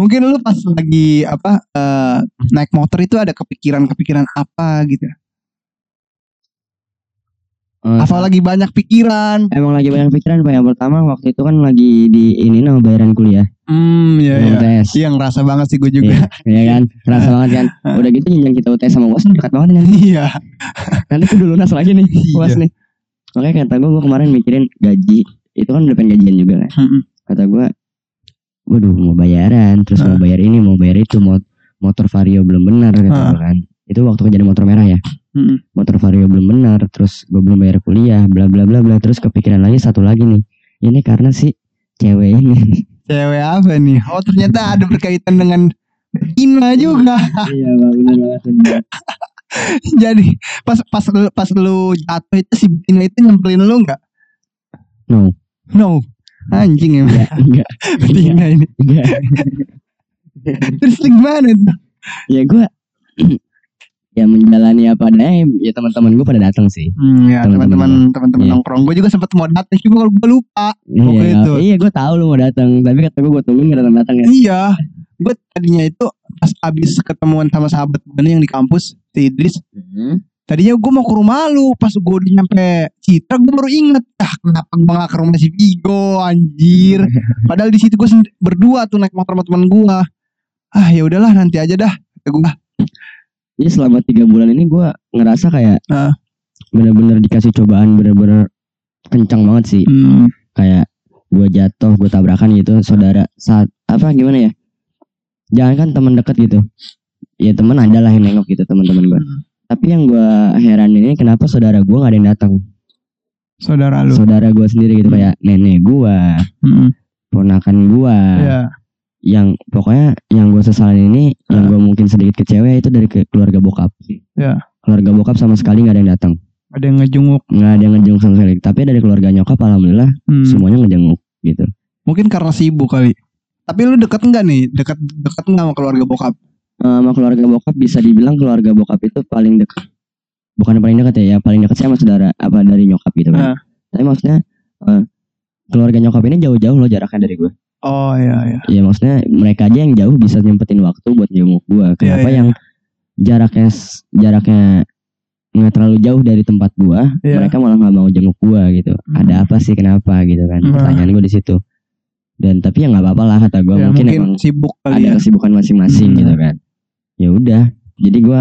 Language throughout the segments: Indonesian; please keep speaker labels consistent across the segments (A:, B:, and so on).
A: Mungkin lu pas lagi apa eh, naik motor itu ada kepikiran-kepikiran apa gitu.
B: Eh,
A: Apa lagi banyak pikiran?
B: Emang lagi banyak pikiran Pak. Yang pertama waktu itu kan lagi di ini nama bayaran kuliah.
A: Hmm, ya
B: yang
A: ya.
B: UTS.
A: Iya ngerasa banget sih gue juga.
B: Iya kan? Kerasa banget kan. Udah gitu jenjang kita UTS sama UAS dekat banget kan.
A: Iya.
B: Nanti tuh dulu lunas lagi nih
A: Iya.
B: UAS nih. Makanya kata gue, gue kemarin mikirin gaji. Itu kan udah pengen gajian juga kan. Kata gue, waduh mau bayaran. Terus mau
A: Ah.
B: bayar ini, mau bayar itu. Mau motor vario belum benar
A: Ah.
B: gue kan. Itu waktu kejadian motor merah ya.
A: Mm-mm.
B: Motor vario belum benar. Terus gue belum bayar kuliah. Bla bla bla bla. Terus kepikiran lagi satu lagi nih. Ini karena si cewek ini.
A: Cewek apa nih? Oh ternyata ada berkaitan dengan Ina juga.
B: iya benar banget.
A: Jadi pas pas lu, pas lu jatuh itu si Ina itu nyempelin lu nggak?
B: No.
A: No. Anjing ya.
B: Enggak, enggak,
A: Betina ini.
B: enggak.
A: Terus gimana tuh?
B: ya gue ya menjalani apa adanya ya teman-teman gue pada datang sih
A: Hmm, ya
B: Teman-teman
A: teman-teman
B: Iya.
A: nongkrong gue juga sempat mau datang cuma gue lupa.
B: Iya
A: itu.
B: iya gue tahu lu mau datang tapi kata gue gue tungguin gak datang datang ya
A: Iya. Gue tadinya itu pas abis ketemuan sama sahabat gue yang di kampus si Idris. Tadinya gue mau ke rumah lu Pas gue udah nyampe Citra Gue baru inget Ah kenapa gue gak ke rumah si Vigo Anjir? Padahal di situ gue berdua tuh naik motor sama teman gue Ah ya udahlah nanti aja dah gue
B: Jadi selama tiga bulan ini gue ngerasa kayak
A: Ah.
B: bener-bener dikasih cobaan bener-bener kencang banget sih.
A: Hmm.
B: kayak gue jatuh gue tabrakan gitu saudara saat apa gimana ya? Jangan kan teman dekat gitu. Ya teman ada lah yang nengok gitu teman-teman gue
A: Hmm.
B: Tapi yang gue heran ini kenapa saudara gue gak ada yang datang?
A: Saudara lu.
B: Saudara gue sendiri gitu
A: Hmm.
B: kayak nenek gue
A: hmm.
B: ponakan gue
A: Ya
B: yang pokoknya yang gue sesalin ini yang
A: Ah.
B: gue mungkin sedikit kecewa itu dari ke keluarga bokap.
A: Ya.
B: keluarga bokap sama sekali nggak ada yang datang.
A: Ada yang ngejenguk.
B: Nggak ada yang ngejenguk sama sekali. Tapi dari keluarga nyokap alhamdulillah
A: hmm.
B: semuanya ngejenguk gitu.
A: Mungkin karena sibuk kali. Tapi lu deket enggak nih? Deket, deket enggak sama keluarga bokap
B: sama keluarga bokap bisa dibilang keluarga bokap itu paling dekat bukan paling dekat ya ya paling dekat saya sama saudara apa dari nyokap gitu kan.
A: Ah.
B: tapi maksudnya eh, keluarga nyokap ini jauh-jauh loh jaraknya dari gue.
A: Oh iya iya.
B: Ya maksudnya mereka aja yang jauh bisa nyempetin waktu buat jenguk gue. Kenapa
A: iya,
B: yang jaraknya s- jaraknya nggak terlalu jauh dari tempat gue
A: Iya.
B: mereka malah nggak mau jenguk gue gitu.
A: Hmm.
B: ada apa sih kenapa gitu kan?
A: Hmm.
B: pertanyaan gue di situ. Dan tapi ya nggak apa-apa lah kata gue.
A: Ya,
B: mungkin,
A: mungkin
B: emang
A: sibuk
B: ada
A: kali ya.
B: kesibukan masing-masing
A: Hmm.
B: gitu kan ya udah jadi gue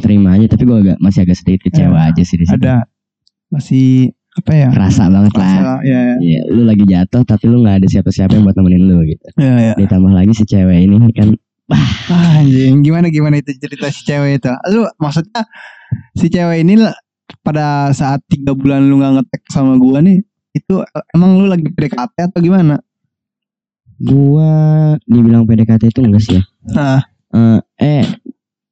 B: terima aja tapi gue agak masih agak sedikit kecewa
A: Ya,
B: aja sih di situ
A: Ada Masih Apa ya
B: kerasa banget lah
A: ya, ya.
B: Iya, lu lagi jatuh tapi lu nggak ada siapa-siapa yang buat nemenin lu gitu.
A: Ya, ya.
B: Ditambah lagi si cewek ini kan
A: Ah, anjing gimana gimana itu cerita si cewek itu lu maksudnya si cewek ini pada saat tiga bulan lu nggak ngetek sama gua nih itu emang lu lagi PDKT atau gimana
B: gua dibilang PDKT itu enggak sih ya.
A: nah
B: Eh, eh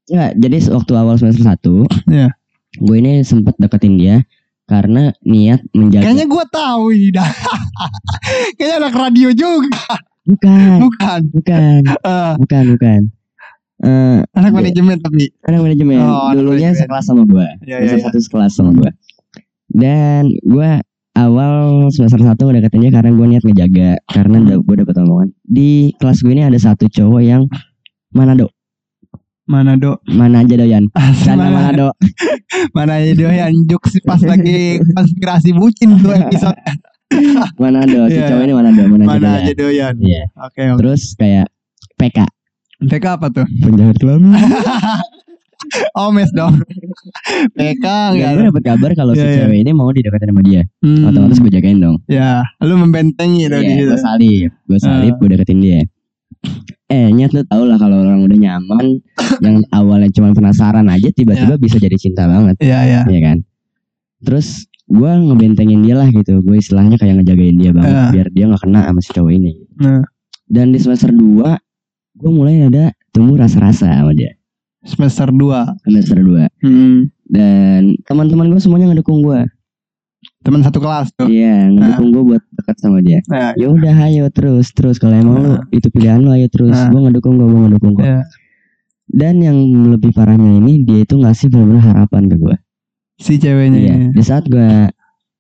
B: enggak, jadi waktu awal semester 1
A: Iya.
B: Gue ini sempet deketin dia karena niat menjaga
A: kayaknya gua tahu ini dah kayaknya anak radio juga
B: bukan,
A: bukan
B: bukan,
A: Eh,
B: bukan, bukan. Eh,
A: anak
B: Iya.
A: manajemen tapi
B: anak manajemen
A: Oh, anak
B: dulunya
A: manajemen.
B: sekelas sama gua.
A: ya
B: semester
A: ya.
B: satu sekelas sama gua. Dan gua awal semester satu ngedeketin dia karena gue niat ngejaga karena
A: Hmm.
B: gue dapet omongan di kelas gue ini ada satu cowok yang Manado.
A: Mana do
B: mana aja doyan.
A: Mana
B: Manado.
A: Mana aja do yang juk sih pas lagi konspirasi bucin tuh episode.
B: Manado. Si
A: Iya,
B: cowok ini Manado. Mana,
A: mana
B: aja doyan.
A: Doyan
B: iya.
A: Oke oke.
B: Terus kayak PK
A: PK apa tuh?
B: Penjahat kelamin.
A: Omes dong. PK enggak
B: gue dapet kabar kalau si
A: Iya, iya.
B: cewek ini mau dideketin sama dia.
A: Hmm,
B: otomatis gue jagain dong.
A: Ya lu membentengi tuh di
B: Iya,
A: situ.
B: gue salib, gue salib,
A: Ah.
B: gue deketin dia. Eh, nyat lu tau lah kalau orang udah nyaman, yang awalnya cuma penasaran aja, tiba-tiba bisa jadi cinta banget,
A: Iya ya
B: ya kan? Terus gue ngebentengin dia lah gitu, gue istilahnya kayak ngejagain dia banget,
A: Ah.
B: biar dia nggak kena sama si cowok ini.
A: Nah.
B: Dan di semester 2 gue mulai ada tumbuh rasa-rasa sama dia,
A: semester 2
B: semester 2
A: hmm.
B: Dan teman-teman gue semuanya ngedukung gue,
A: teman satu kelas tuh
B: iya ngedukung gue buat dekat sama dia.
A: nah,
B: Ya udah, ayo terus, terus kalau emang lu
A: Ah.
B: itu pilihan lu, ayo terus,
A: Ah.
B: gue ngedukung gue, gue ngedukung gue.
A: ya.
B: Dan yang lebih parahnya ini dia itu ngasih benar-benar harapan ke gue.
A: si ceweknya
B: Iya. Di saat gue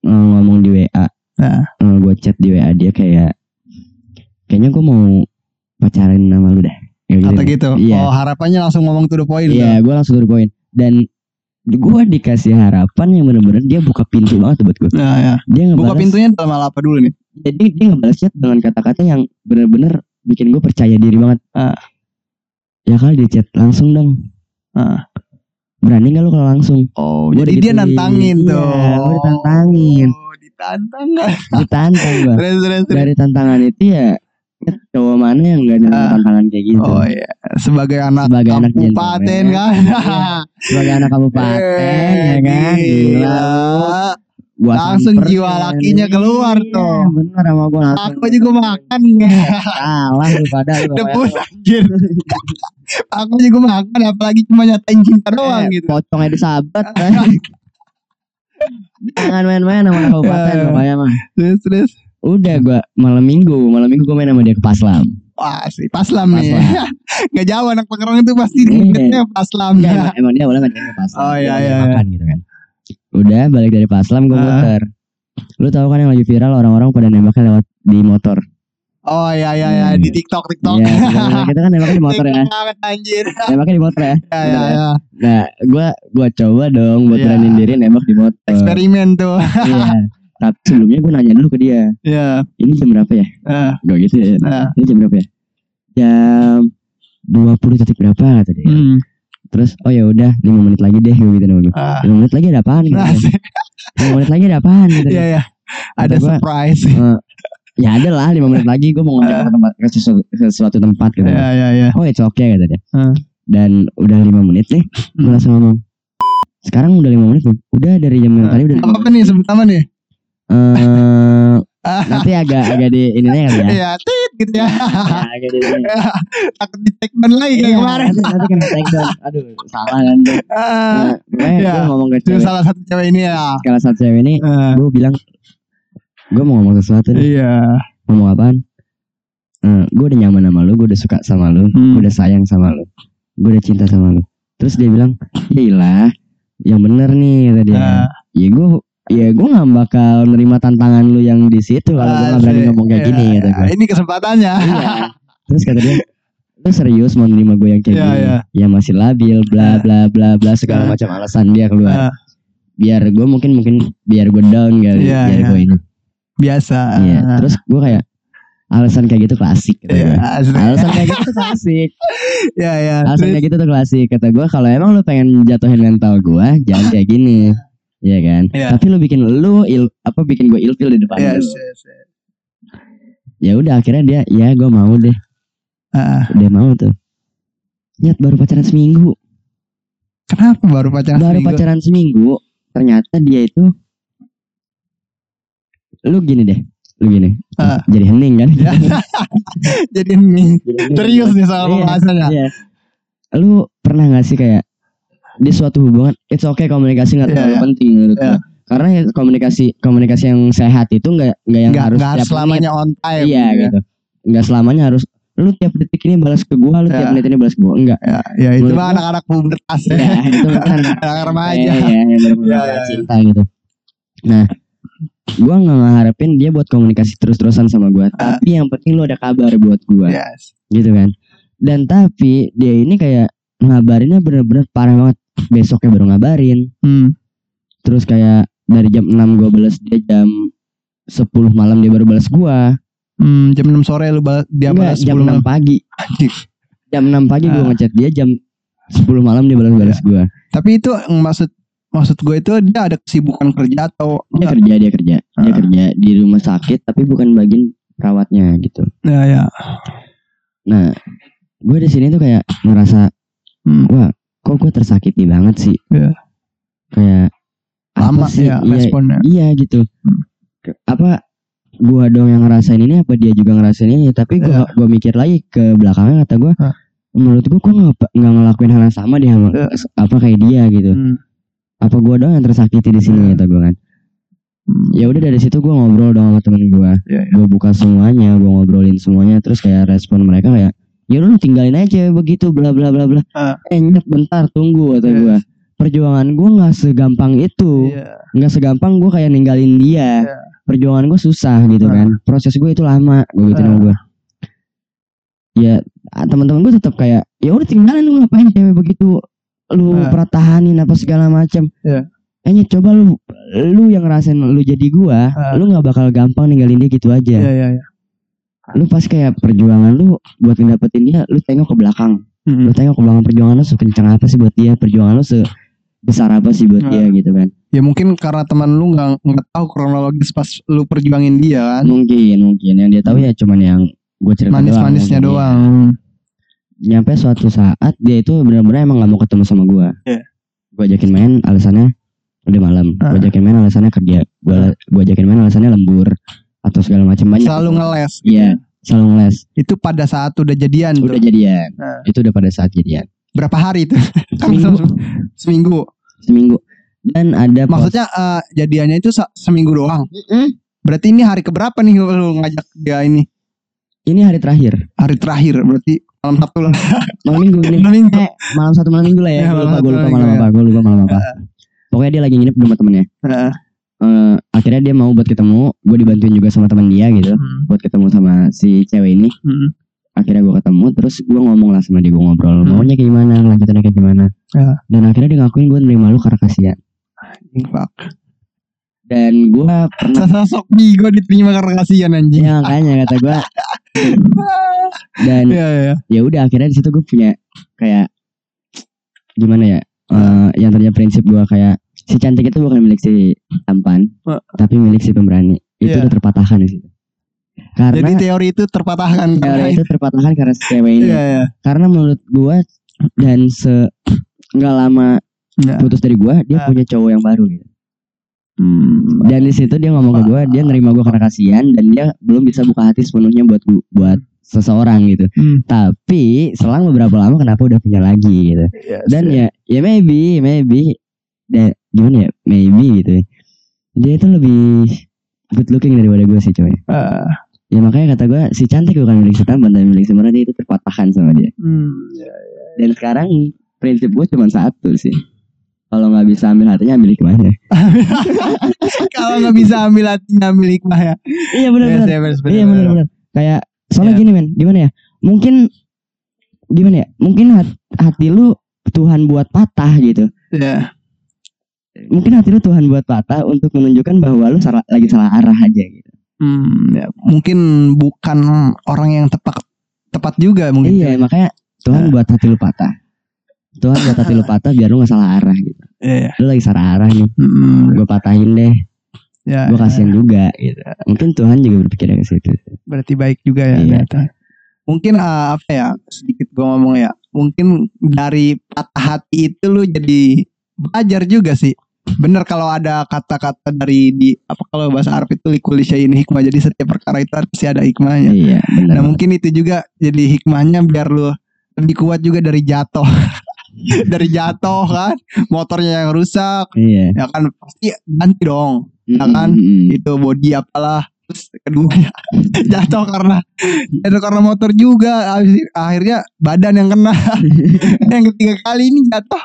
B: ngomong di WA,
A: Nah.
B: gue chat di WA dia kayak, kayaknya gue mau pacaran sama lu dah.
A: gitu.
B: Iya.
A: Oh, harapannya langsung ngomong to the point.
B: Iya, gue langsung to the point. Dan gue dikasih harapan yang bener-bener dia buka pintu banget buat gue.
A: Nah, ya.
B: Dia ngebalas,
A: Buka pintunya dalam hal apa dulu nih?
B: Jadi dia ngebalas chat dengan kata-kata yang bener-bener bikin gue percaya diri banget.
A: Ah.
B: Ya kali di chat langsung dong.
A: Ah.
B: Berani gak lu kalau langsung?
A: Oh,
B: Gua
A: jadi dia nantangin
B: Iya,
A: tuh.
B: gua ditantangin.
A: Oh, ditantang.
B: Ditantang gue. Dari tantangan itu ya cowok mana yang gak
A: Ah.
B: tantangan kayak gitu.
A: Oh iya, sebagai anak
B: Sebagai anak
A: kabupaten
B: gentleman.
A: kan.
B: Sebagai anak kabupaten ya kan.
A: Eh,
B: Gila. Gua
A: Langsung jiwa lakinya keluar
B: Iya,
A: tuh.
B: Bener sama gue langsung.
A: Aku juga makan.
B: Salah lu pada lu.
A: Debus anjir. Aku juga makan apalagi cuma nyatain cinta doang
B: Eh,
A: gitu.
B: Pocongnya disabat kan. Jangan main-main sama anak kabupaten
A: Eh.
B: pokoknya mah.
A: Terus terus.
B: Udah gua malam minggu, malam minggu gua main sama dia ke Paslam.
A: Wah sih paslam nih.
B: Paslam.
A: Gak jauh anak pengerong itu pasti
B: Iya.
A: ingetnya paslam.
B: Enggak, emang, emang dia awalnya ngajakin ke Paslam.
A: Oh, iya,
B: ngajak
A: iya,
B: makan gitu kan. Udah balik dari Paslam gua
A: Ah.
B: muter. Lu tahu kan yang lagi viral orang-orang pada nembaknya lewat di motor.
A: Oh iya iya iya
B: Iya.
A: di TikTok TikTok.
B: Iya, sebenarnya kita kan nembaknya di motor ya.
A: Banget anjir.
B: Nembaknya di motor ya.
A: Ya ya ya.
B: Nah, gua gua coba dong buat
A: Iya.
B: beraniin diri nembak di motor.
A: Eksperimen tuh.
B: Iya. Tapi sebelumnya gua nanya dulu ke dia,
A: Iya.
B: ini jam berapa ya?
A: Nah,
B: Gak gitu ya.
A: nah.
B: Ini jam berapa ya? Jam 20 detik berapa kata dia.
A: Hmm.
B: Terus oh ya udah 5 menit lagi deh gue gitu gue.
A: Ah.
B: 5 menit lagi ada apaan gitu.
A: Nah,
B: 5 menit lagi ada apaan gitu.
A: Iya iya. Ada
B: gua,
A: surprise.
B: eh, ya ada lah 5 menit lagi gue mau ngajak ke tempat ke sesuatu, ke sesuatu tempat gitu.
A: Iya iya iya.
B: Oh it's okay kata dia.
A: Hmm.
B: Dan udah 5 menit nih gue
A: Hmm.
B: langsung ngomong. Sekarang udah 5 menit belum? Udah dari jam yang tadi udah.
A: Apa apa nih sebut nama nih? Ah.
B: nanti agak agak di ininya kali ya.
A: Iya, tit gitu ya.
B: Ya, agak di ini.
A: Takut di take ban lagi kayak
B: Iya,
A: kemarin.
B: Nanti, nanti kena take down. Aduh, salah kan.
A: Ah.
B: Nah, gue
A: Iya.
B: gue ngomong ke
A: Itu
B: cewek.
A: salah satu cewek ini ya.
B: Salah satu cewek ini
A: Ah.
B: gue bilang gue mau ngomong sesuatu nih.
A: Iya.
B: ngomong apaan? Eh, gue udah nyaman sama lu, gue udah suka sama lu,
A: Hmm.
B: gue udah sayang sama lu, gue udah cinta sama lu. Terus dia bilang, iyalah, yang bener nih kata dia.
A: Ah.
B: Ya gue, ya gue nggak bakal nerima tantangan lu yang di situ kalau gue nggak berani
A: Asik.
B: ngomong kayak gini
A: Iya,
B: kata gue.
A: Ini kesempatannya.
B: Iya. Terus kata dia, lu serius mau nerima gue yang kayak
A: Iya,
B: gini?
A: iya.
B: Ya masih labil, bla bla bla bla segala
A: Ah.
B: macam alasan dia keluar.
A: Ah,
B: Biar gue mungkin mungkin biar gue down kali,
A: Iya,
B: biar
A: iya.
B: gue ini.
A: Biasa.
B: Iya. Terus gue kayak alasan kayak gitu klasik. Kata
A: Iya,
B: gue.
A: asik.
B: Alasan kayak gitu tuh klasik.
A: Iya, iya.
B: Alasan kayak gitu tuh klasik. Kata gue kalau emang lu pengen jatuhin mental gue, jangan kayak gini. Iya kan?
A: Iya.
B: Tapi lu bikin lu il, apa bikin gue ilfil di depan
A: Yes,
B: lu.
A: yes, yes.
B: Ya udah akhirnya dia, ya gue mau deh.
A: Ah,
B: Dia mau tuh. Nyat baru pacaran seminggu.
A: Kenapa baru pacaran
B: baru
A: seminggu?
B: pacaran seminggu. Ternyata dia itu lu gini deh. Lu gini.
A: Ah.
B: Jadi hening kan?
A: Jadi
B: hening.
A: serius nih soal
B: Iya.
A: pembahasannya.
B: Iya. Lu pernah gak sih kayak di suatu hubungan it's okay komunikasi nggak
A: Iya,
B: terlalu
A: iya.
B: penting menurut
A: Iya.
B: gua. Karena ya komunikasi komunikasi yang sehat itu nggak nggak yang
A: Nggak
B: harus tiap
A: selamanya on
B: menit.
A: time.
B: Iya gitu. Nggak selamanya harus lu tiap detik ini balas ke gua, lu tiap
A: Iya.
B: menit ini balas ke gua. Enggak.
A: Ya, ya itu
B: Menurut
A: mah anak-anak pubertas
B: Ya,
A: ya.
B: itu kan
A: Anak remaja.
B: ya, ya, yang
A: Iya, iya,
B: cinta gitu. Nah, gua nggak ngeharapin dia buat komunikasi terus-terusan sama gua,
A: Ah.
B: tapi yang penting lu ada kabar buat gua.
A: Yes.
B: gitu kan dan tapi dia ini kayak ngabarinnya bener-bener parah banget besoknya baru ngabarin
A: Hmm.
B: terus kayak dari jam 6 gue balas dia jam 10 malam dia baru balas gua
A: Hmm, jam 6 sore lu balas, dia
B: Enggak,
A: balas
B: jam
A: 10
B: 6
A: malam.
B: pagi jam 6 pagi gue
A: Ah.
B: ngechat dia jam 10 malam dia balas-balas gua
A: Tapi itu maksud maksud gue itu dia ada kesibukan kerja atau
B: dia kerja dia kerja dia
A: Ah.
B: kerja di rumah sakit tapi bukan bagian perawatnya gitu
A: Ya ya.
B: nah gue di sini tuh kayak ngerasa
A: Hmm.
B: wah kok gue tersakiti banget sih
A: Iya.
B: kayak apa
A: Lama
B: sih
A: ya
B: iya,
A: responnya.
B: Iya gitu.
A: Hmm.
B: Apa gua dong yang ngerasain ini apa dia juga ngerasain ini tapi gua gua mikir lagi ke belakangnya kata gua
A: Hah.
B: menurut gua kok nggak nggak ngelakuin hal yang sama dia
A: Iya.
B: apa kayak dia gitu.
A: Hmm.
B: Apa gua dong yang tersakiti di sini
A: Iya.
B: kata gua kan.
A: Hmm.
B: Ya udah dari situ gua ngobrol dong sama temen gua.
A: Iya, iya.
B: Gua buka semuanya, gua ngobrolin semuanya terus kayak respon mereka kayak ya lu tinggalin aja begitu bla bla bla bla.
A: Ah.
B: Eh nyet bentar tunggu kata
A: Iya.
B: gua. Perjuangan gua nggak segampang itu
A: Iya.
B: nggak segampang gue kayak ninggalin dia
A: Iya.
B: perjuangan gue susah gitu
A: Ah.
B: kan proses gue itu lama gue gitu
A: Ah.
B: sama gue ya ah, teman-teman gue tetap kayak ya udah tinggalin lu ngapain cewek begitu lu
A: Nah.
B: pertahanin apa segala macam
A: Iya.
B: Kayaknya coba lu lu yang ngerasain lu jadi gua,
A: Ah.
B: lu nggak bakal gampang ninggalin dia gitu aja.
A: Iya iya iya.
B: Lu pas kayak perjuangan lu buat ngedapetin dia, lu tengok ke belakang.
A: Mm-mm.
B: Lu tengok ke belakang perjuangan lu sekencang apa sih buat dia, perjuangan lu sebesar apa sih buat
A: Ah.
B: dia gitu kan.
A: Ya mungkin karena teman lu nggak nggak tahu kronologis pas lu perjuangin dia kan.
B: Mungkin mungkin yang dia tahu ya cuman yang gue cerita
A: Manis-manisnya
B: doang. mungkin,
A: doang.
B: ya. Nyampe suatu saat dia itu benar-benar emang gak mau ketemu sama gua.
A: Iya.
B: Gua ajakin main alasannya udah malam.
A: Ah.
B: Gua ajakin main alasannya kerja. Gua gua ajakin main alasannya lembur atau segala macam banyak.
A: Selalu ngeles.
B: Iya, selalu ngeles.
A: Itu pada saat udah jadian tuh.
B: Udah jadian.
A: Ah.
B: Itu udah pada saat jadian.
A: Berapa hari itu?
B: Seminggu.
A: Seminggu.
B: Seminggu. Dan ada
A: Maksudnya eh, jadiannya itu se- seminggu doang.
B: Mm-mm.
A: Berarti ini hari keberapa nih lu ngajak dia ini?
B: ini hari terakhir.
A: Hari terakhir berarti malam Sabtu lah.
B: Malam minggu ini.
A: Malam minggu.
B: Eh, malam satu malam minggu lah ya.
A: Ya, malam
B: lupa,
A: satu
B: gua lupa
A: malam
B: apa. Gua lupa malam apa. Pokoknya dia lagi nginep di rumah temennya. Eh, akhirnya dia mau buat ketemu. Gue dibantuin juga sama teman dia gitu.
A: Hmm.
B: Buat ketemu sama si cewek ini.
A: Hmm.
B: Akhirnya gue ketemu. Terus gue ngomong lah sama dia. Gue ngobrol.
A: Hmm.
B: Maunya kayak gimana. Lanjutannya kayak gimana.
A: Ya.
B: Dan akhirnya dia ngakuin gue nerima lu karena kasihan.
A: Fuck.
B: Dan gue pernah.
A: Sosok bigo diterima karena kasihan anjing.
B: ya makanya kata gue. Dan
A: Iya iya.
B: ya udah akhirnya di situ gue punya kayak gimana ya eh, yang tadinya prinsip gue kayak si cantik itu bukan milik si tampan
A: Eh.
B: tapi milik si pemberani itu
A: Iya.
B: udah terpatahkan di situ karena
A: Jadi teori itu terpatahkan
B: teori itu terpatahkan karena si cewek ini
A: Iya iya.
B: karena menurut gue dan se nggak lama
A: Iya.
B: putus dari gue dia
A: Ah.
B: punya cowok yang baru gitu
A: Hmm.
B: dan di situ dia ngomong ke gue dia nerima gue karena kasihan dan dia belum bisa buka hati sepenuhnya buat gua, buat seseorang gitu
A: Hmm.
B: tapi selang beberapa lama kenapa udah punya lagi gitu
A: Yes,
B: dan
A: iya.
B: ya ya maybe maybe da, gimana ya? Maybe gitu ya. dia itu lebih good looking daripada gue sih coy.
A: Ah,
B: ya makanya kata gue si cantik bukan milik si tampan tapi milik si dia itu terpatahkan sama dia.
A: Hmm. ya.
B: dan sekarang prinsip gue cuma satu sih. Kalau nggak bisa ambil hatinya ambil hikmahnya
A: Kalau nggak bisa ambil hatinya ambil hikmah ya.
B: iya benar benar.
A: iya, benar,
B: iya benar. Kayak soalnya
A: Iya.
B: gini men. Gimana ya? Mungkin gimana ya? Mungkin hat- hati lu Tuhan buat patah gitu.
A: Iya.
B: Mungkin hati lu Tuhan buat patah untuk menunjukkan bahwa lu salah, lagi salah arah aja gitu
A: Hmm, ya. Mungkin bukan orang yang tepat tepat juga mungkin.
B: Iya makanya Tuhan buat hati lu patah. Tuhan buat hati lu patah biar lu gak salah arah gitu.
A: Iya.
B: Lu lagi salah arah nih.
A: Hmm,
B: Gue patahin deh.
A: ya,
B: Gue kasihan juga gitu. Mungkin Tuhan juga berpikirnya ke situ.
A: berarti baik juga ya.
B: Iya.
A: ternyata. Mungkin ah, apa ya sedikit gue ngomong ya. Mungkin dari patah hati itu lu jadi belajar juga sih. Bener kalau ada kata-kata dari di apa kalau bahasa Arab itu likuli syai'in hikmah. Jadi setiap perkara itu pasti ada hikmahnya.
B: Iya benar.
A: Nah mungkin itu juga jadi hikmahnya biar lu lebih kuat juga dari jatuh. dari jatuh kan, motornya yang rusak,
B: Iya.
A: ya kan pasti ganti dong. Ya kan? Itu body apalah. Terus kedua jatuh karena jatuh karena motor juga. Akhirnya badan yang kena. yang ketiga kali ini jatuh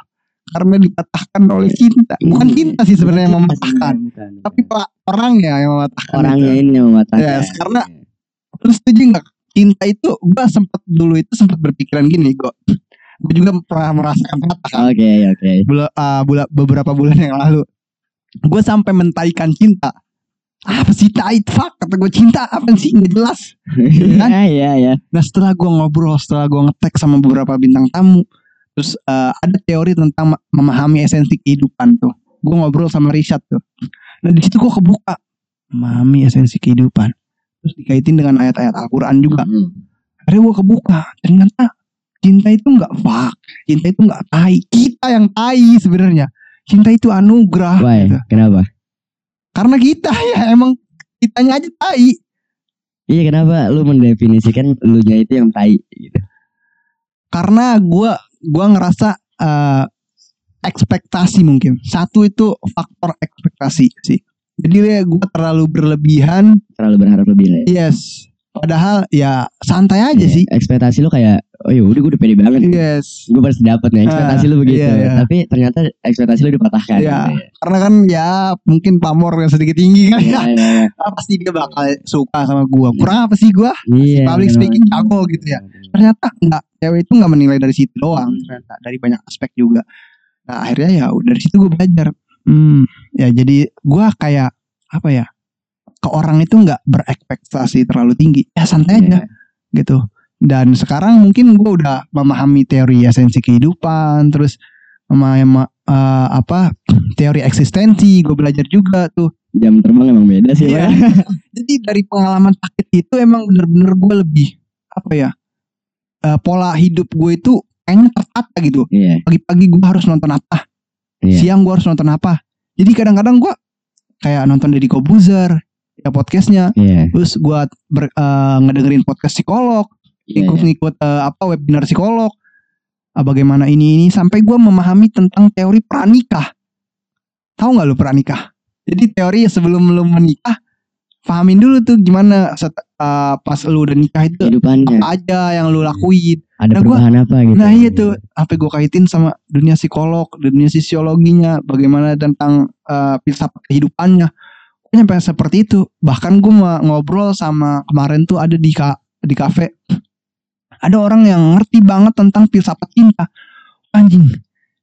A: karena dipatahkan oleh cinta. Bukan cinta sih sebenarnya yang mematahkan,
B: Bukan.
A: tapi pak orangnya yang mematahkan.
B: Orangnya
A: itu.
B: ini yang mematahkan.
A: Yes, karena lu setuju nggak cinta itu gue sempat dulu itu sempat berpikiran gini kok gue juga pernah merasakan patah kan
B: Oke oke.
A: Bula- ah, bula- beberapa bulan yang lalu gue sampai mentaikan cinta apa sih tai fuck kata gue cinta apa sih nggak jelas kan?
B: Iya iya.
A: nah setelah gue ngobrol setelah gue ngetek sama beberapa bintang tamu terus eh, ada teori tentang ma- memahami esensi kehidupan tuh gue ngobrol sama Richard tuh nah di situ gue kebuka memahami esensi kehidupan terus dikaitin dengan ayat-ayat Al-Quran juga
B: Mm.
A: akhirnya gue kebuka ternyata cinta itu nggak fuck cinta itu nggak tai kita yang tai sebenarnya cinta itu anugerah
B: Why?
A: gitu.
B: Kenapa?
A: karena kita ya emang kitanya aja tai
B: Iya kenapa lu mendefinisikan lu nya itu yang tai gitu.
A: karena gue gua ngerasa eh, ekspektasi mungkin satu itu faktor ekspektasi sih jadi gue terlalu berlebihan
B: Terlalu berharap lebih lah ya.
A: yes padahal ya santai aja
B: Iya,
A: sih
B: ekspektasi lu kayak oh ya udah gue udah pede banget
A: yes
B: gue pasti dapet nih ekspektasi
A: Ah,
B: lu begitu
A: iya, iya.
B: tapi ternyata ekspektasi lu dipatahkan
A: Iya.
B: gitu ya.
A: karena kan ya mungkin pamor yang sedikit tinggi kan
B: Iya, iya, iya.
A: Ah, pasti dia bakal suka sama gua kurang apa sih gua
B: Iya,
A: public
B: bener
A: speaking
B: banget.
A: jago gitu ya ternyata enggak. Cewek itu enggak menilai dari situ doang ternyata dari banyak aspek juga. Nah akhirnya ya dari situ gue belajar. Hmm ya jadi gua kayak apa ya ke orang itu enggak berekspektasi terlalu tinggi. Ya santai aja
B: Iya.
A: gitu. Dan sekarang mungkin gue udah memahami teori esensi kehidupan terus memahami eh, apa teori eksistensi gue belajar juga tuh.
B: Jam terbang emang beda sih. Pak.
A: jadi dari pengalaman sakit itu emang bener-bener gue lebih apa ya eh, pola hidup gue itu kayaknya tertata gitu.
B: Iya.
A: Pagi-pagi gue harus nonton apa?
B: Iya.
A: siang gue harus nonton apa? Jadi kadang-kadang gue kayak nonton Deddy Kobuzer ya podcastnya.
B: Iya.
A: Terus gue ber- eh, ngedengerin podcast psikolog
B: Iya,
A: ngikut-ngikut eh, apa webinar psikolog. Ah, bagaimana ini ini sampai gue memahami tentang teori pranikah. Tahu nggak lu pranikah? Jadi teori sebelum lu menikah pahamin dulu tuh gimana set- eh, pas lu udah nikah itu
B: kehidupannya.
A: apa aja yang lu lakuin.
B: Ada
A: Nah, gua-
B: perubahan apa gitu?
A: Nah iya tuh apa gue kaitin sama dunia psikolog dunia sisiologinya bagaimana tentang eh, filsafat kehidupannya. Gue nyampe seperti itu. Bahkan gue ngobrol sama kemarin tuh ada di ka, di kafe. Ada orang yang ngerti banget tentang filsafat cinta. Anjing.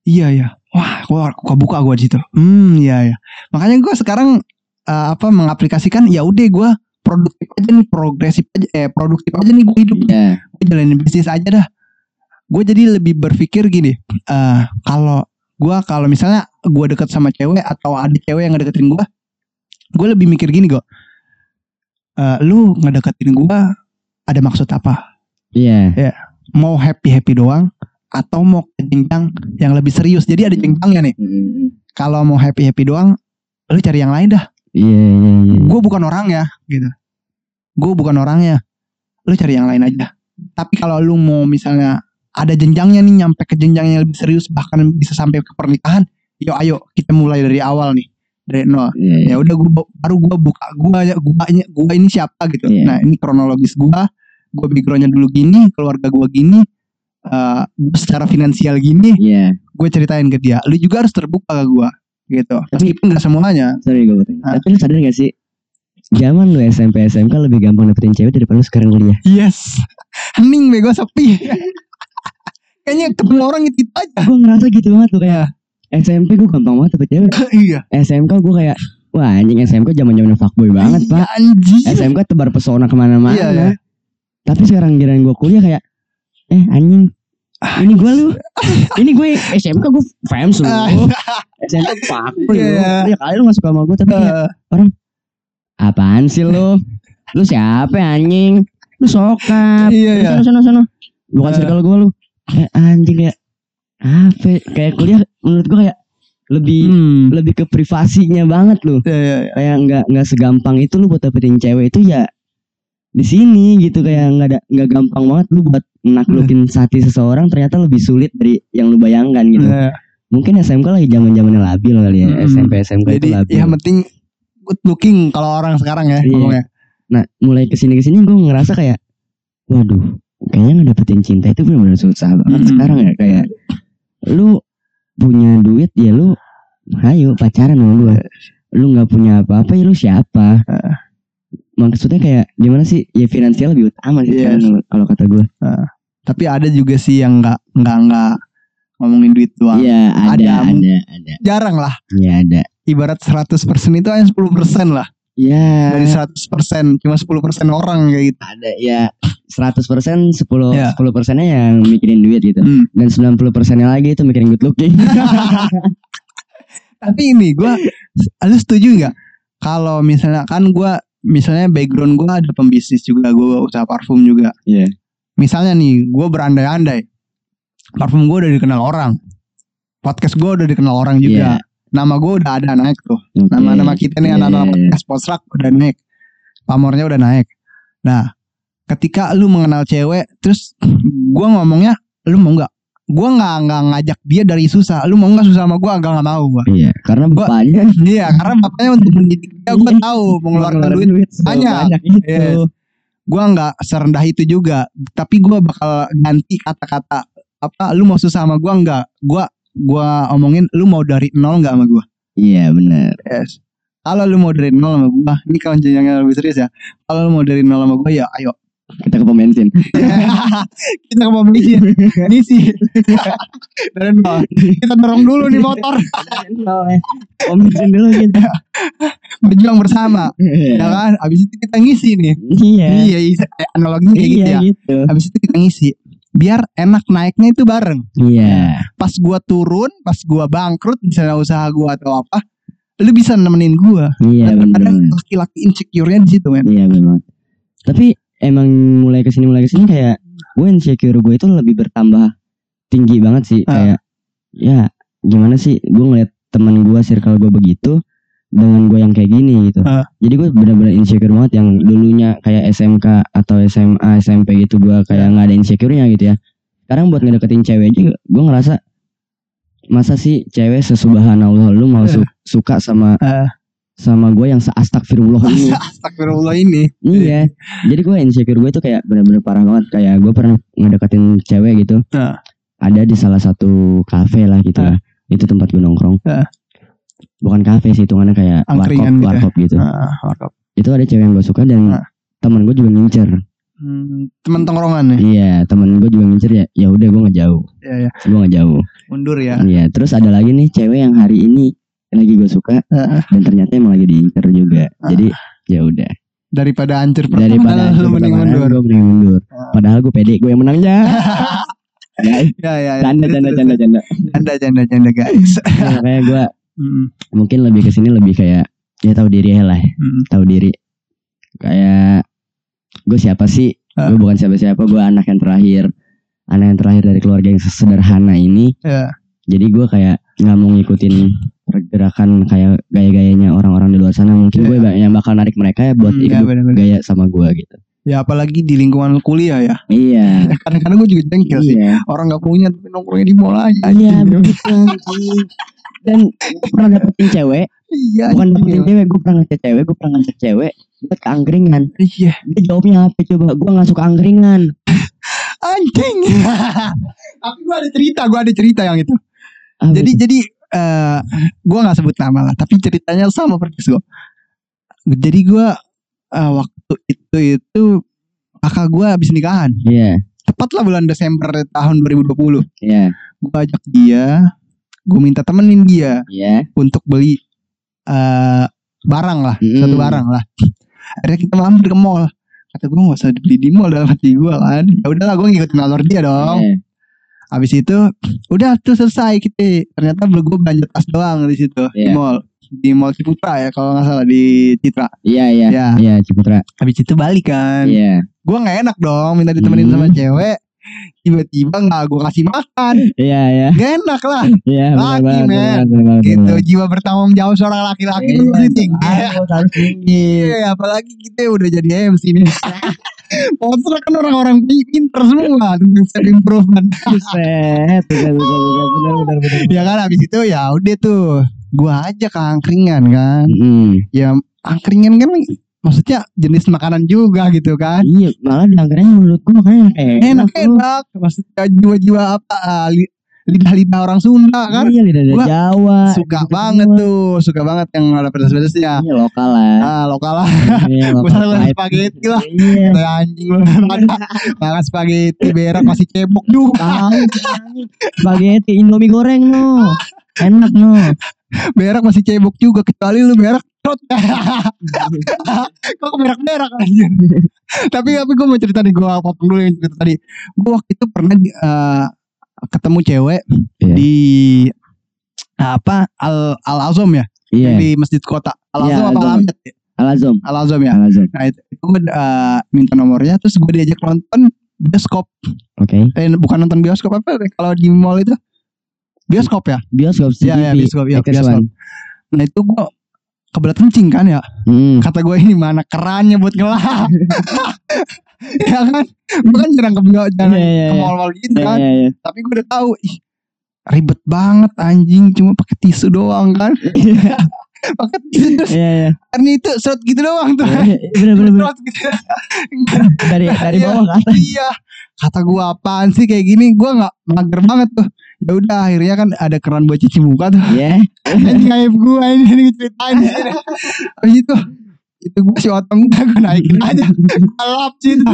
A: Iya ya wah gue buka gue di situ. Hmm iya ya makanya gue sekarang eh, apa mengaplikasikan ya udah gue produktif aja nih progresif aja eh produktif aja nih gue hidup.
B: Iya.
A: gue jalanin bisnis aja dah. Gue jadi lebih berpikir gini eh kalau gue kalau misalnya gue deket sama cewek atau ada cewek yang ngedeketin gue gue lebih mikir gini kok. Eh lu ngedeketin gue ada maksud apa?
B: Iya.
A: Mau happy happy doang atau mau ke jenjang yang lebih serius? Jadi ada jenjangnya nih.
B: Mm,
A: kalau mau happy happy doang lu cari yang lain dah
B: iya iya iya
A: gue bukan orang ya gitu. Gue bukan orangnya lu cari yang lain aja. Tapi kalau lu mau misalnya ada jenjangnya nih nyampe ke jenjang yang lebih serius bahkan bisa sampai ke pernikahan yo ayo kita mulai dari awal nih dari nol.
B: Iya iya.
A: ya udah gua baru gua buka gua gua gua ini siapa gitu.
B: Iya.
A: nah ini kronologis gua gua backgroundnya dulu gini keluarga gua gini eh gua secara finansial gini
B: iya.
A: gue ceritain ke dia. Lu juga harus terbuka ke gua gitu meskipun gak semuanya
B: sorry gue potong
A: Ah.
B: tapi lu sadar gak sih zaman lu SMP SMK lebih gampang dapetin cewek daripada lu sekarang kuliah
A: Yes. Hening bego sepi. Kayaknya ketemu orang itu, itu aja.
B: gue ngerasa gitu banget tuh kayak SMP gue gampang banget dapet cewek
A: iya.
B: SMK gue kayak wah anjing SMK zaman zaman fuckboy banget
A: Iya,
B: pak
A: Anjing.
B: SMK tebar pesona ke mana-mana
A: Iya, iya.
B: tapi sekarang giliran gue kuliah kayak eh anjing ini gue lu ini gue SMK gue fans lu
A: Ah.
B: SMK fuckboy lu
A: Iya.
B: ya kali lu gak suka sama gue tapi kayak,
A: Eh,
B: apaan sih lu lu siapa ya, anjing lu sokap
A: Iya, iya.
B: sana sana sana bukan
A: Eh.
B: circle gue lu kayak anjing kayak apa ya? kayak kuliah menurut gue kayak lebih
A: hmm.
B: lebih ke privasinya banget lu
A: Iya, iya, iya.
B: kayak nggak nggak segampang itu lu buat dapetin cewek itu ya di sini gitu kayak nggak ada nggak gampang banget lu buat naklukin hati seseorang ternyata lebih sulit dari yang lu bayangkan gitu
A: Iya.
B: mungkin SMK lagi zaman zamannya labil kali ya
A: Hmm.
B: SMP SMK itu
A: Jadi
B: labil
A: yang penting good looking kalau orang sekarang ya
B: Iya.
A: ngomongnya.
B: nah mulai ke sini ke sini gue ngerasa kayak waduh kayaknya ngedapetin cinta itu benar-benar susah banget
A: Hmm.
B: sekarang ya kayak lu punya duit ya lu ayo pacaran sama gue lu nggak punya apa-apa ya lu siapa maksudnya kayak gimana sih ya finansial lebih utama sih
A: Yes.
B: sekarang kalau kata gue
A: Tapi ada juga sih yang nggak nggak nggak ngomongin duit doang.
B: iya ada
A: Ada,
B: ada ada
A: Jarang lah.
B: iya ada
A: Ibarat 100% itu hanya 10% lah.
B: Iya
A: Dari 100% cuma 10% orang kayak gitu.
B: ada ya 100% persen 10
A: Iya.
B: 10 persennya yang mikirin duit gitu
A: Hmm.
B: dan 90 persennya lagi itu mikirin good looking
A: Tapi ini gua lu setuju nggak kalau misalnya kan gua misalnya background gua ada pembisnis juga, gua usaha parfum juga.
B: Iya.
A: Misalnya nih, gua berandai-andai. Parfum gua udah dikenal orang. Podcast gua udah dikenal orang juga. Nama gua udah ada naik tuh. Nama-nama kita nih
B: Iya,
A: anak-anak
B: iya, iya.
A: podcast Postrak udah naik. Pamornya udah naik. Nah, ketika lu mengenal cewek, terus gua ngomongnya, lu mau nggak? Gua nggak nggak ngajak dia dari susah. Lu mau nggak susah sama gua? Agak nggak mau gua.
B: Iya, karena
A: Gua-
B: bapaknya
A: Iya, karena bapaknya untuk mendidik dia gue tahu mengeluarkan duit.
B: duit
A: banyak.
B: banyak itu.
A: Yes. Gua nggak serendah itu juga tapi gua bakal ganti kata-kata. Apa lu mau susah sama gua nggak? Gua gua omongin lu mau dari nol nggak sama gua?
B: Iya benar.
A: yes. Kalau lu mau dari nol sama gua ini kalau yang lebih serius ya. Kalau lu mau dari nol sama gua ya ayo
B: Kita ke pom bensin.
A: kita ke mobil ngisi dari nol kita dorong dulu nih motor
B: Pom bensin dulu kita.
A: berjuang bersama ya kan abis itu kita ngisi nih
B: Iya.
A: iya iya eh, analoginya kayak gitu
B: Iya
A: ya
B: gitu.
A: abis itu kita ngisi biar enak naiknya itu bareng
B: Iya.
A: pas gua turun pas gua bangkrut misalnya usaha gua atau apa lu bisa nemenin gua
B: Iya
A: Dan
B: benar.
A: kadang laki-laki insecure-nya di situ men
B: Iya benar. Tapi emang mulai ke sini mulai ke sini kayak gue insecure gue itu lebih bertambah tinggi banget sih
A: Ah.
B: kayak ya gimana sih gue ngeliat teman gue circle gue begitu dengan gue yang kayak gini gitu.
A: Ah.
B: Jadi gue benar-benar insecure banget yang dulunya kayak SMK atau SMA SMP gitu gue kayak nggak ada insecure-nya gitu ya. Sekarang buat ngedeketin cewek aja gue ngerasa masa sih cewek sesubhanallah lu mau su- suka sama
A: Ah.
B: Sama gue yang seastagfirullah ini.
A: Astagfirullah ini
B: Iya. Jadi gue insecure gue tuh kayak bener-bener parah banget. Kayak gue pernah ngedeketin cewek gitu.
A: Ah.
B: Ada di salah satu kafe lah gitu
A: Ah.
B: lah. Itu tempat gue nongkrong.
A: Ah.
B: Bukan kafe sih, hitungannya kayak warkop,
A: gitu ya?
B: warkop gitu.
A: ah, warkop.
B: Itu ada cewek yang gue suka dan
A: Ah.
B: teman gue juga ngincer.
A: Hmm, temen tongkrongan nih
B: Iya, teman gue juga ngincer ya. Ya udah gue nggak jauh.
A: ya ya
B: Gue nggak jauh.
A: mundur ya
B: Iya. Terus ada lagi nih cewek yang hari ini lagi gue suka
A: Ah.
B: dan ternyata emang lagi diincer juga.
A: Ah.
B: Jadi ya udah.
A: daripada hancur
B: Daripada
A: pertemanan, lu
B: hancur
A: mending mundur
B: gue mending mundur.
A: Ah.
B: Padahal gue pede gue yang menang ya. Ya,
A: ya ya ya.
B: canda canda canda canda
A: canda canda canda guys
B: Ya, kayak gue mungkin lebih ke sini lebih kayak ya tahu diri aja lah tahu diri kayak gue siapa sih
A: Ah.
B: gue bukan siapa siapa gue anak yang terakhir anak yang terakhir dari keluarga yang sederhana ini
A: ya
B: jadi gue kayak nggak mau ngikutin pergerakan kayak gaya-gayanya orang-orang di luar sana mungkin gue
A: Iya.
B: yang bakal narik mereka ya buat
A: Hmm,
B: ikut
A: ya, bener-bener.
B: gaya sama gue gitu.
A: Ya apalagi di lingkungan kuliah ya.
B: Iya.
A: Kadang-kadang gue juga jengkel sih.
B: Iya.
A: Orang nggak punya tapi nongkrongnya di mall aja.
B: Iya betul. Dan gue pernah dapetin cewek.
A: Iya
B: bukan
A: anjing.
B: dapetin cewek gue pernah ngecek cewek gue pernah ngecek cewek buat angkringan.
A: Iya.
B: Dia jawabnya apa coba? Gue nggak suka angkringan.
A: Anjing. Tapi gue ada cerita gue ada cerita yang itu
B: Ah,
A: jadi jadi eh gue nggak sebut nama lah tapi ceritanya sama persis gue jadi gue eh, waktu itu itu kakak gue habis nikahan.
B: Iya.
A: Tepat lah bulan Desember tahun 2020
B: iya.
A: Gue ajak dia gue minta temenin dia
B: iya.
A: untuk beli eh barang lah
B: Mm.
A: satu barang lah. Akhirnya kita mampir ke mall. Kata gue gak usah beli di mall dalam hati gue kan. Ya udahlah gue ngikutin alur dia dong.
B: Iya.
A: Habis itu udah tuh selesai kita ternyata gue belanja tas doang di situ di
B: Iya.
A: mall. Di mall Ciputra ya kalau nggak salah di Citra.
B: Iya iya.
A: Ya.
B: iya Ciputra.
A: Habis itu balik kan.
B: Iya.
A: Gue nggak enak dong minta ditemenin
B: Hmm.
A: sama cewek. Tiba-tiba nggak gue kasih makan.
B: Iya iya.
A: Gak enak lah.
B: Iya
A: Laki, men. gitu jiwa bertanggung jawab seorang laki-laki
B: Iya,
A: itu
B: harus harus tinggi
A: Iya, apalagi kita udah jadi MC nih. Sponsor kan orang-orang pi- pinter semua tentang self improvement.
B: Buset, benar, benar, benar.
A: ya kan habis itu ya udah tuh. Gua aja ke angkringan kan.
B: Mm.
A: Ya angkringan kan maksudnya jenis makanan juga gitu kan.
B: Iya, malah di angkringan menurut gua makanya
A: Enak enak. Maksudnya jiwa-jiwa apa ah, lidah-lidah orang Sunda kan.
B: Iya, lidah
A: Gua
B: Jawa.
A: Suka
B: gitu
A: banget
B: semua.
A: tuh, suka banget yang ada pedas-pedasnya.
B: Iya, lokal lah.
A: Ah, lokal lah.
B: Iya, lokal
A: spaghetti lah.
B: Iya.
A: Kayak anjing lu Makan spaghetti berak masih cebok juga
B: spaghetti Indomie goreng no. Enak no.
A: Berak masih cebok juga Kecuali lu berak Trot Kok berak-berak anjir Tapi tapi gue mau cerita nih Gue potong dulu yang cerita tadi Gue waktu itu pernah di- eh, Ketemu cewek
B: Iya.
A: Di Apa Al, Al Azom ya
B: Iya.
A: Di masjid kota Al
B: Iya,
A: Azom apa
B: Al-Azom.
A: Al Amjad ya
B: Alazom.
A: Al Azom ya
B: Alazom.
A: Nah itu, itu gue eh, minta nomornya Terus gue diajak nonton Bioskop
B: Oke.
A: Eh bukan nonton bioskop apa Kalau di mall itu Bioskop ya
B: Bioskop
A: Iya, iya,
B: CGV.
A: bioskop,
B: X1.
A: bioskop. Nah itu gue kebelet kencing kan ya
B: Hmm.
A: Kata gue ini mana kerannya buat ngelap Ya kan Gue kan jarang ke bio jarang
B: Iya, iya,
A: ke
B: iya.
A: mall-mall gitu
B: Iya,
A: kan
B: iya, iya.
A: Tapi gue udah tahu ih, Ribet banget anjing Cuma pakai tisu doang kan paket gitu terus
B: Iya iya.
A: karena itu shot gitu doang tuh
B: Iya, Bener bener bener.
A: Gitu.
B: Dari dari bawah atas.
A: iya kata gua apaan sih kayak gini gua nggak mager banget tuh ya udah akhirnya kan ada keran buat cuci muka tuh
B: Iya.
A: ini kayak gua ini ceritain. Habis itu itu gua si otong gua naikin aja. Kalap cinta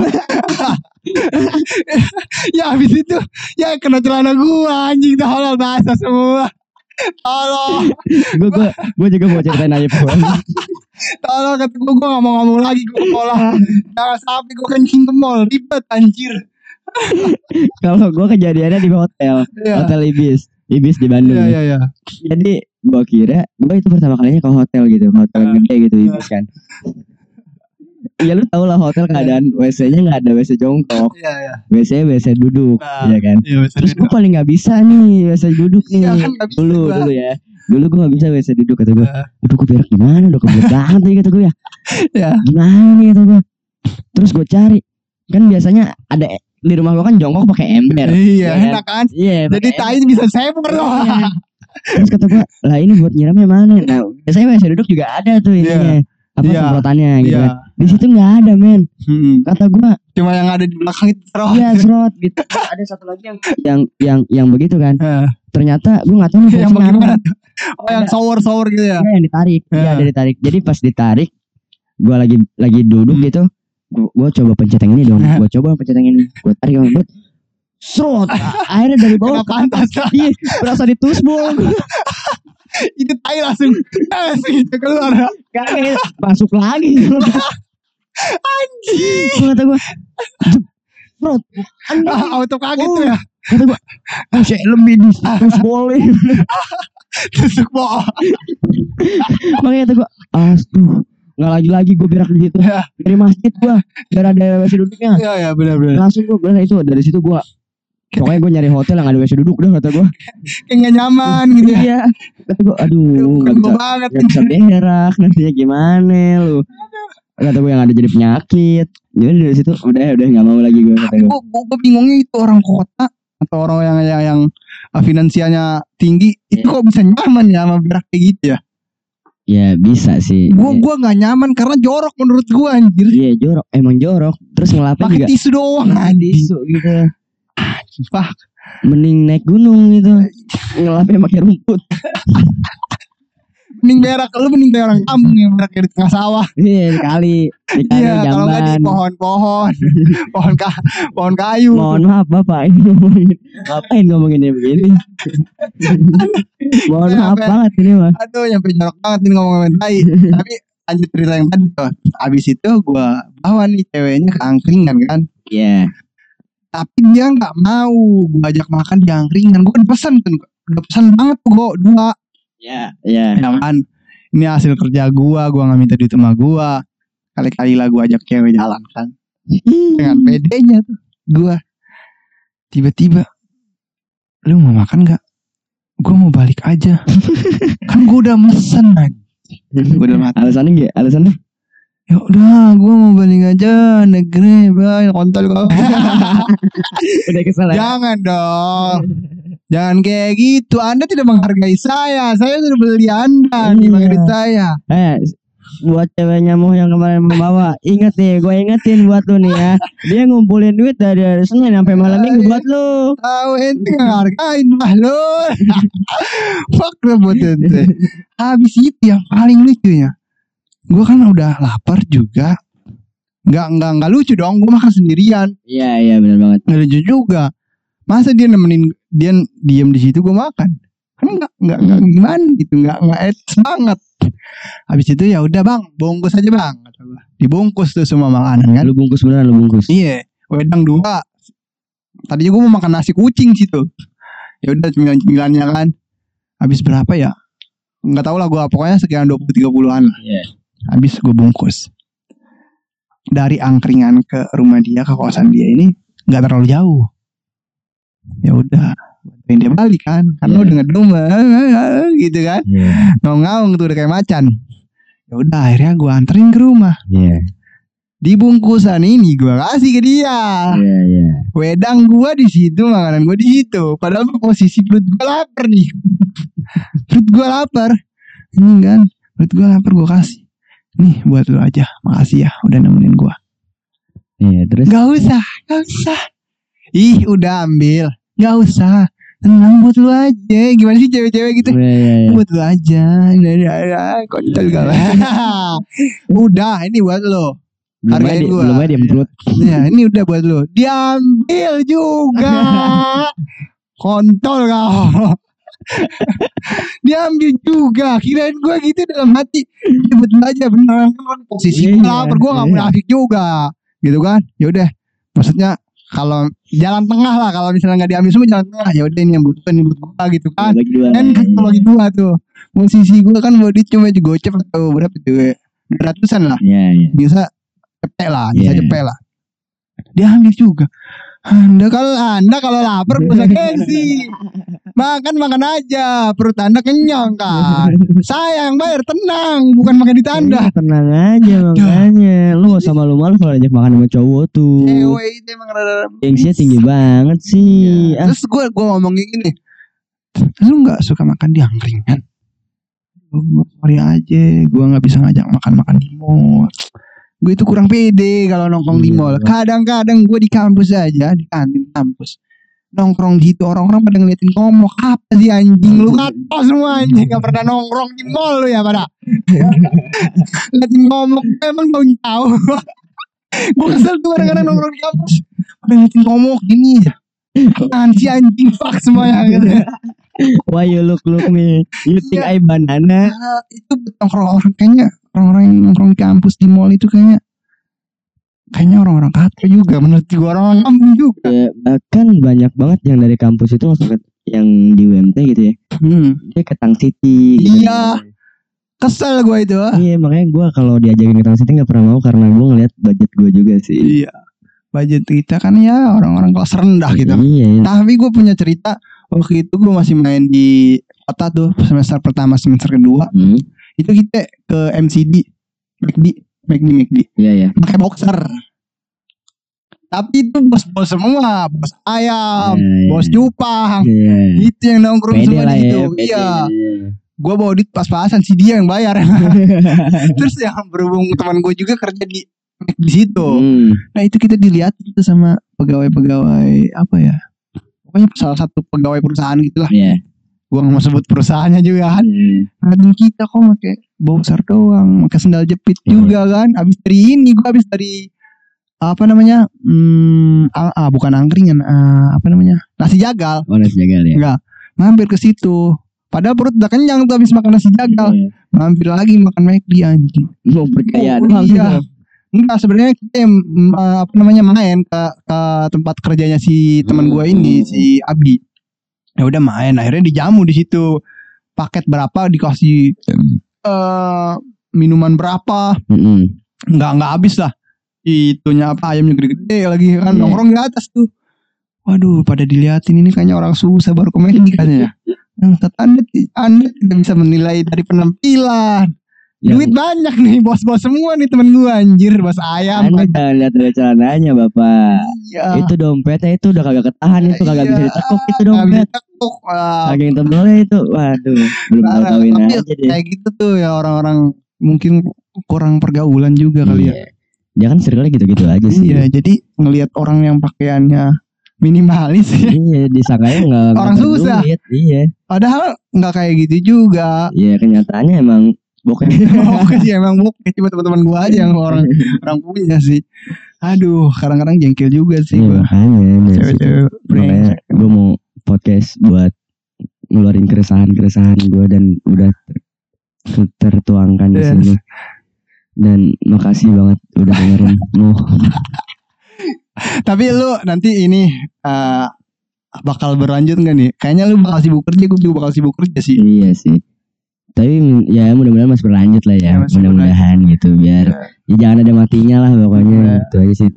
A: ya habis itu ya kena celana gua anjing tolol basah semua. Tolong.
B: Gue gue gue juga mau ceritain aja
A: tolong kata gua gua gak mau ngomong lagi gua sekolah jangan sampai gua kencing ke mall ribet anjir.
B: Kalau gue kejadiannya di hotel,
A: Iya.
B: hotel Ibis, Ibis di Bandung.
A: iya
B: ya.
A: iya iya.
B: Jadi gue kira gue itu pertama kalinya ke hotel gitu, hotel
A: Ah.
B: gede gitu Ibis kan. Ya lu tau lah hotel keadaan WC-nya nggak ada WC jongkok,
A: iya iya
B: WC WC duduk,
A: Nah,
B: ya kan.
A: iya
B: Terus gue paling nggak bisa nih WC duduk nih.
A: Iya, kan nggak bisa
B: dulu
A: gua.
B: dulu ya. Dulu gue gak bisa WC duduk kata gue.
A: Ah.
B: Aduh gue berak gimana udah kebelet banget nih kata gue ya.
A: Iya.
B: Gimana nih kata gue. Terus gue cari. Kan biasanya ada di rumah gue kan jongkok pakai ember.
A: iya
B: Iya.
A: enak kan
B: Iya.
A: jadi
B: pakai
A: tai bisa seper loh
B: Iya. Terus kata gue, lah ini buat nyiramnya mana? Nah, biasanya WC duduk juga ada tuh ininya. Apa
A: Iya.
B: semprotannya gitu
A: iya
B: kan. Di situ nggak ada men.
A: Hmm.
B: Kata gue,
A: cuma yang ada di belakang itu terus
B: iya serot gitu. ada satu lagi yang yang yang yang begitu kan.
A: Eh,
B: Ternyata gue nggak tahu nih
A: yang bagaimana oh yang
B: Ada.
A: sour sour gitu ya
B: Iya, yang ditarik. Iya,
A: Iya.
B: ada ditarik. Jadi pas ditarik, gue lagi lagi duduk
A: Hmm.
B: gitu. Gue coba pencet yang ini dong.
A: Iya.
B: Gue coba pencet yang ini. Gue tarik yang buat Serot. Akhirnya dari bawah ke atas. Iya, berasa ditusbol.
A: itu tai langsung langsung keluar
B: Kayak masuk lagi. Anjing. Kata gue. Serot. Anjing.
A: ah, auto kaget
B: Oh.
A: tuh ya
B: Kata gue. Oh, saya lebih ditusbolin.
A: tusuk boh
B: Makanya kata gue. Aduh. Nggak lagi-lagi gue berak di situ.
A: Iya.
B: Dari masjid gue. Biar ada WC duduknya.
A: iya iya benar benar
B: langsung gue bener itu dari situ gue pokoknya gue nyari hotel yang ada WC duduk dah kata gue
A: kayak nggak nyaman gitu ya.
B: Iya. Kata gue aduh
A: Gue
B: bisa
A: banget.
B: nggak bisa berak nantinya gimana lu? Kata gue yang ada jadi penyakit. Jadi dari situ udah udah nggak mau lagi gue kata gue
A: gue gue bingungnya itu orang kota atau orang yang yang, yang uh, finansialnya tinggi itu
B: Iya.
A: kok bisa nyaman ya sama berak kayak gitu ya?
B: Ya bisa sih.
A: Gue gue nggak nyaman karena jorok menurut gue anjir.
B: Iya jorok. Emang jorok. Terus ngelapin
A: pakai
B: juga?
A: tisu doang
B: pakai
A: anjing.
B: tisu gitu
A: Fuck.
B: mending naik gunung gitu ngelapin pakai rumput
A: mending berak lu mending kayak orang kampung yang berak di tengah sawah
B: iya kali di kali
A: iya kalau nggak di pohon-pohon pohon ka pohon kayu
B: Mohon maaf Bapak ini ngomongin ngapain ngomonginnya begini. Mohon maaf
A: Ben.
B: banget ini mah.
A: aduh nyampe jorok banget ini ngomongin tai tapi lanjut cerita yang tadi tuh abis itu gue bawa nih ceweknya ke angkringan kan
B: Iya.
A: Tapi dia nggak mau. Gue ajak makan di angkringan gue udah pesan tuh udah pesan banget tuh gue dua.
B: Iya. Iya.
A: ya kan? Ini hasil kerja gue gue nggak minta duit sama gue kali-kali lah gue ajak cewek jalan kan? Dengan pedenya tuh gue tiba-tiba lu mau makan nggak? Gue mau balik aja. Kan gue udah mesen aja gue udah mati
B: Alasannya gak? Alasannya?
A: Ya udah gue mau balik aja negeri bye kontol kau
B: Udah kesel ya?
A: jangan dong jangan kayak gitu anda tidak menghargai saya saya sudah beli anda di
B: Iya.
A: saya
B: Eh, buat cewek nyamuh yang kemarin membawa, inget nih, gue ingetin buat lu nih ya. Dia ngumpulin duit dari hari Senin sampai malam minggu buat lu.
A: tahu ente nggak hargain lah lu fuck lu buat ente habis itu yang paling lucunya gue kan udah lapar juga. Nggak nggak nggak lucu dong. Gue makan sendirian.
B: Iya, iya benar banget.
A: nggak lucu juga. Masa dia nemenin dia diem di situ gue makan? Kan nggak nggak nggak gimana gitu. Nggak nggak etis banget. Habis itu ya udah bang. Bungkus aja bang dibungkus tuh semua makanan kan?
B: Lu bungkus beneran lu bungkus.
A: iya. Wedang dua. Tadinya gue mau makan nasi kucing situ. Ya udah cemilan cemilannya kan habis berapa ya? Nggak tahu lah gue pokoknya sekian dua puluh tiga puluhan lah.
B: Iya.
A: Habis gue bungkus. Dari angkringan ke rumah dia ke kosan dia ini nggak terlalu jauh. Ya udah bantuin dia balik kan karena
B: Iya.
A: udah ngedum gitu kan.
B: Iya.
A: ngaung-ngaung tuh udah kayak macan. Ya udah akhirnya gue anterin ke rumah.
B: Iya.
A: di bungkusan ini gue kasih ke dia.
B: Iya, iya.
A: wedang gue di situ makanan gue di situ. Padahal posisi perut gue lapar nih. Perut gue lapar. Ini kan duit gue lapar gue kasih nih buat lu aja makasih ya udah nemenin gue
B: Iya, terus
A: Gak usah, gak usah. Ih, udah ambil. Gak usah. Tenang buat lu aja. Gimana sih cewek-cewek gitu?
B: Iya, iya, iya.
A: Buat lu aja. Nah, nah, nah. Kontol Udah, ini buat lu. Hargain
B: di-
A: gua.
B: belum aja diemprut.
A: Ya, ini udah buat lu. Diambil juga. Kontol kau. Diambil juga. Kirain gue gitu dalam hati. Ya betul aja beneran kan posisi gue
B: Iya,
A: lapar gue gak
B: iya.
A: munafik juga. Gitu kan. Ya udah. Maksudnya kalau jalan tengah lah kalau misalnya nggak diambil semua jalan tengah ya udah ini yang butuh ini buat gue gitu kan
B: Bagi dua.
A: kan kalau bagi dua tuh posisi gue kan duit cuma gocep atau berapa tuh ratusan lah
B: Iya, iya.
A: bisa cepet lah, bisa
B: Iya.
A: cepet lah. Dia ambil juga. Anda kalau anda kalau lapar bisa gengsi. Makan makan aja, perut anda kenyang kan. Saya yang bayar tenang, bukan makan di tanda.
B: Iya, tenang aja makanya. Lu gak usah malu-malu kalau ajak makan sama cowok tuh.
A: Cewek itu emang rada
B: Gengsinya tinggi banget sih. Ah,
A: Terus gue gue ngomong gini, lu nggak suka makan di angkringan? Sorry aja, gue nggak bisa ngajak makan makan di mall. Gue itu kurang pede kalau nongkrong di
B: Iya.
A: mall. Kadang-kadang gue di kampus aja, di kantin kampus. Nongkrong gitu orang-orang pada ngeliatin ngomong apa sih anjing lu kato semua anjing gak pernah nongkrong di mall lu ya pada ngeliatin ngomong emang tau tahu gue kesel tuh kadang-kadang nongkrong di kampus pada ngeliatin ngomong gini aja apaan sih anjing fuck semuanya gitu.
B: Why you look look me? You think
A: Iya.
B: I banana?
A: Nah, itu nongkrong orang kayaknya orang-orang yang nongkrong di kampus di mall itu kayaknya kayaknya orang-orang kata juga menurut gue orang-orang kampung juga
B: Ya, bahkan banyak banget yang dari kampus itu langsung ke yang di UMT gitu ya.
A: hmm.
B: Dia ke Tang City. gitu.
A: Iya. kesel gue itu
B: Iya makanya gue kalau diajakin ke Tang City nggak pernah mau karena gue ngeliat budget gue juga sih.
A: iya budget kita kan ya orang-orang kelas rendah gitu
B: Iya. iya.
A: tapi gue punya cerita waktu itu gue masih main di kota tuh semester pertama semester kedua
B: Hmm,
A: itu kita ke MCD McD McD McD
B: Iya ya.
A: pakai boxer. Tapi itu bos-bos semua bos ayam bos Jupang.
B: Iya.
A: itu yang nongkrong semua
B: lah
A: di
B: ya.
A: situ.
B: pede.
A: iya. gue bawa duit pas-pasan si dia yang bayar. Terus yang berhubung teman gue juga kerja di di situ.
B: Hmm,
A: nah itu kita dilihat itu sama pegawai-pegawai apa ya? Pokoknya salah satu pegawai perusahaan gitu lah
B: Iya.
A: gue nggak mau sebut perusahaannya juga kan
B: Iya.
A: ngeliatin kita kok pakai boxer doang pakai sendal jepit
B: Iya.
A: juga kan abis dari ini gue abis dari apa namanya hmm, ah, ah, bukan angkringan ah, apa namanya nasi jagal
B: Oh nasi jagal ya.
A: Enggak. mampir ke situ padahal perut udah kenyang tuh abis makan nasi jagal
B: Iya.
A: mampir lagi makan McD anjing
B: Mau percaya
A: Oh, iya. enggak sebenarnya kita mm, apa namanya main ke ke tempat kerjanya si teman gua ini si Abi ya udah main. Akhirnya dijamu di situ. Paket berapa dikasih eh minuman berapa?
B: Mm-mm.
A: nggak nggak habis lah. Itunya apa ayamnya gede-gede lagi kan?
B: Iya.
A: nongkrong di atas tuh. Waduh pada diliatin ini kayaknya orang susah baru komen katanya yang anda anda tidak bisa menilai dari penampilan
B: Yang-
A: duit banyak nih bos-bos semua nih temen gua anjir bos ayam
B: Anda lihat dari celananya bapak.
A: iya
B: Itu dompetnya itu udah kagak ketahan itu kagak bisa
A: Iya.
B: ditekuk itu
A: bisa
B: dompet.
A: tekuk. Wah,
B: Saking tebelnya itu. Waduh, belum tahu kawin aja deh.
A: kayak gitu tuh ya orang-orang mungkin kurang pergaulan juga kali ya
B: Iya. Dia kan circle gitu-gitu aja sih.
A: iya jadi ngelihat orang yang pakaiannya minimalis ya
B: Iya, disangkanya enggak
A: Orang susah.
B: Iya.
A: Padahal nggak kayak gitu juga.
B: Iya, kenyataannya emang bokeh.
A: Oke sih emang bokeh cuma teman-teman gua aja yang orang orang punya sih. Aduh, kadang-kadang jengkel juga sih
B: Iya,
A: gua.
B: makanya. situ.
A: Cewek-cewek
B: Makanya gue mau podcast buat ngeluarin keresahan-keresahan gue dan udah ter- tertuangkan di sini. Dan makasih banget udah dengerin. Mau
A: Tapi lu nanti ini eh, bakal berlanjut nggak nih? Kayaknya lu bakal sibuk kerja, gue juga bakal sibuk kerja sih.
B: iya sih. Tapi ya mudah-mudahan masih berlanjut lah
A: Ya,
B: ya. Mudah-mudahan gitu biar ya jangan ada matinya lah pokoknya
A: Iya.
B: itu aja sih.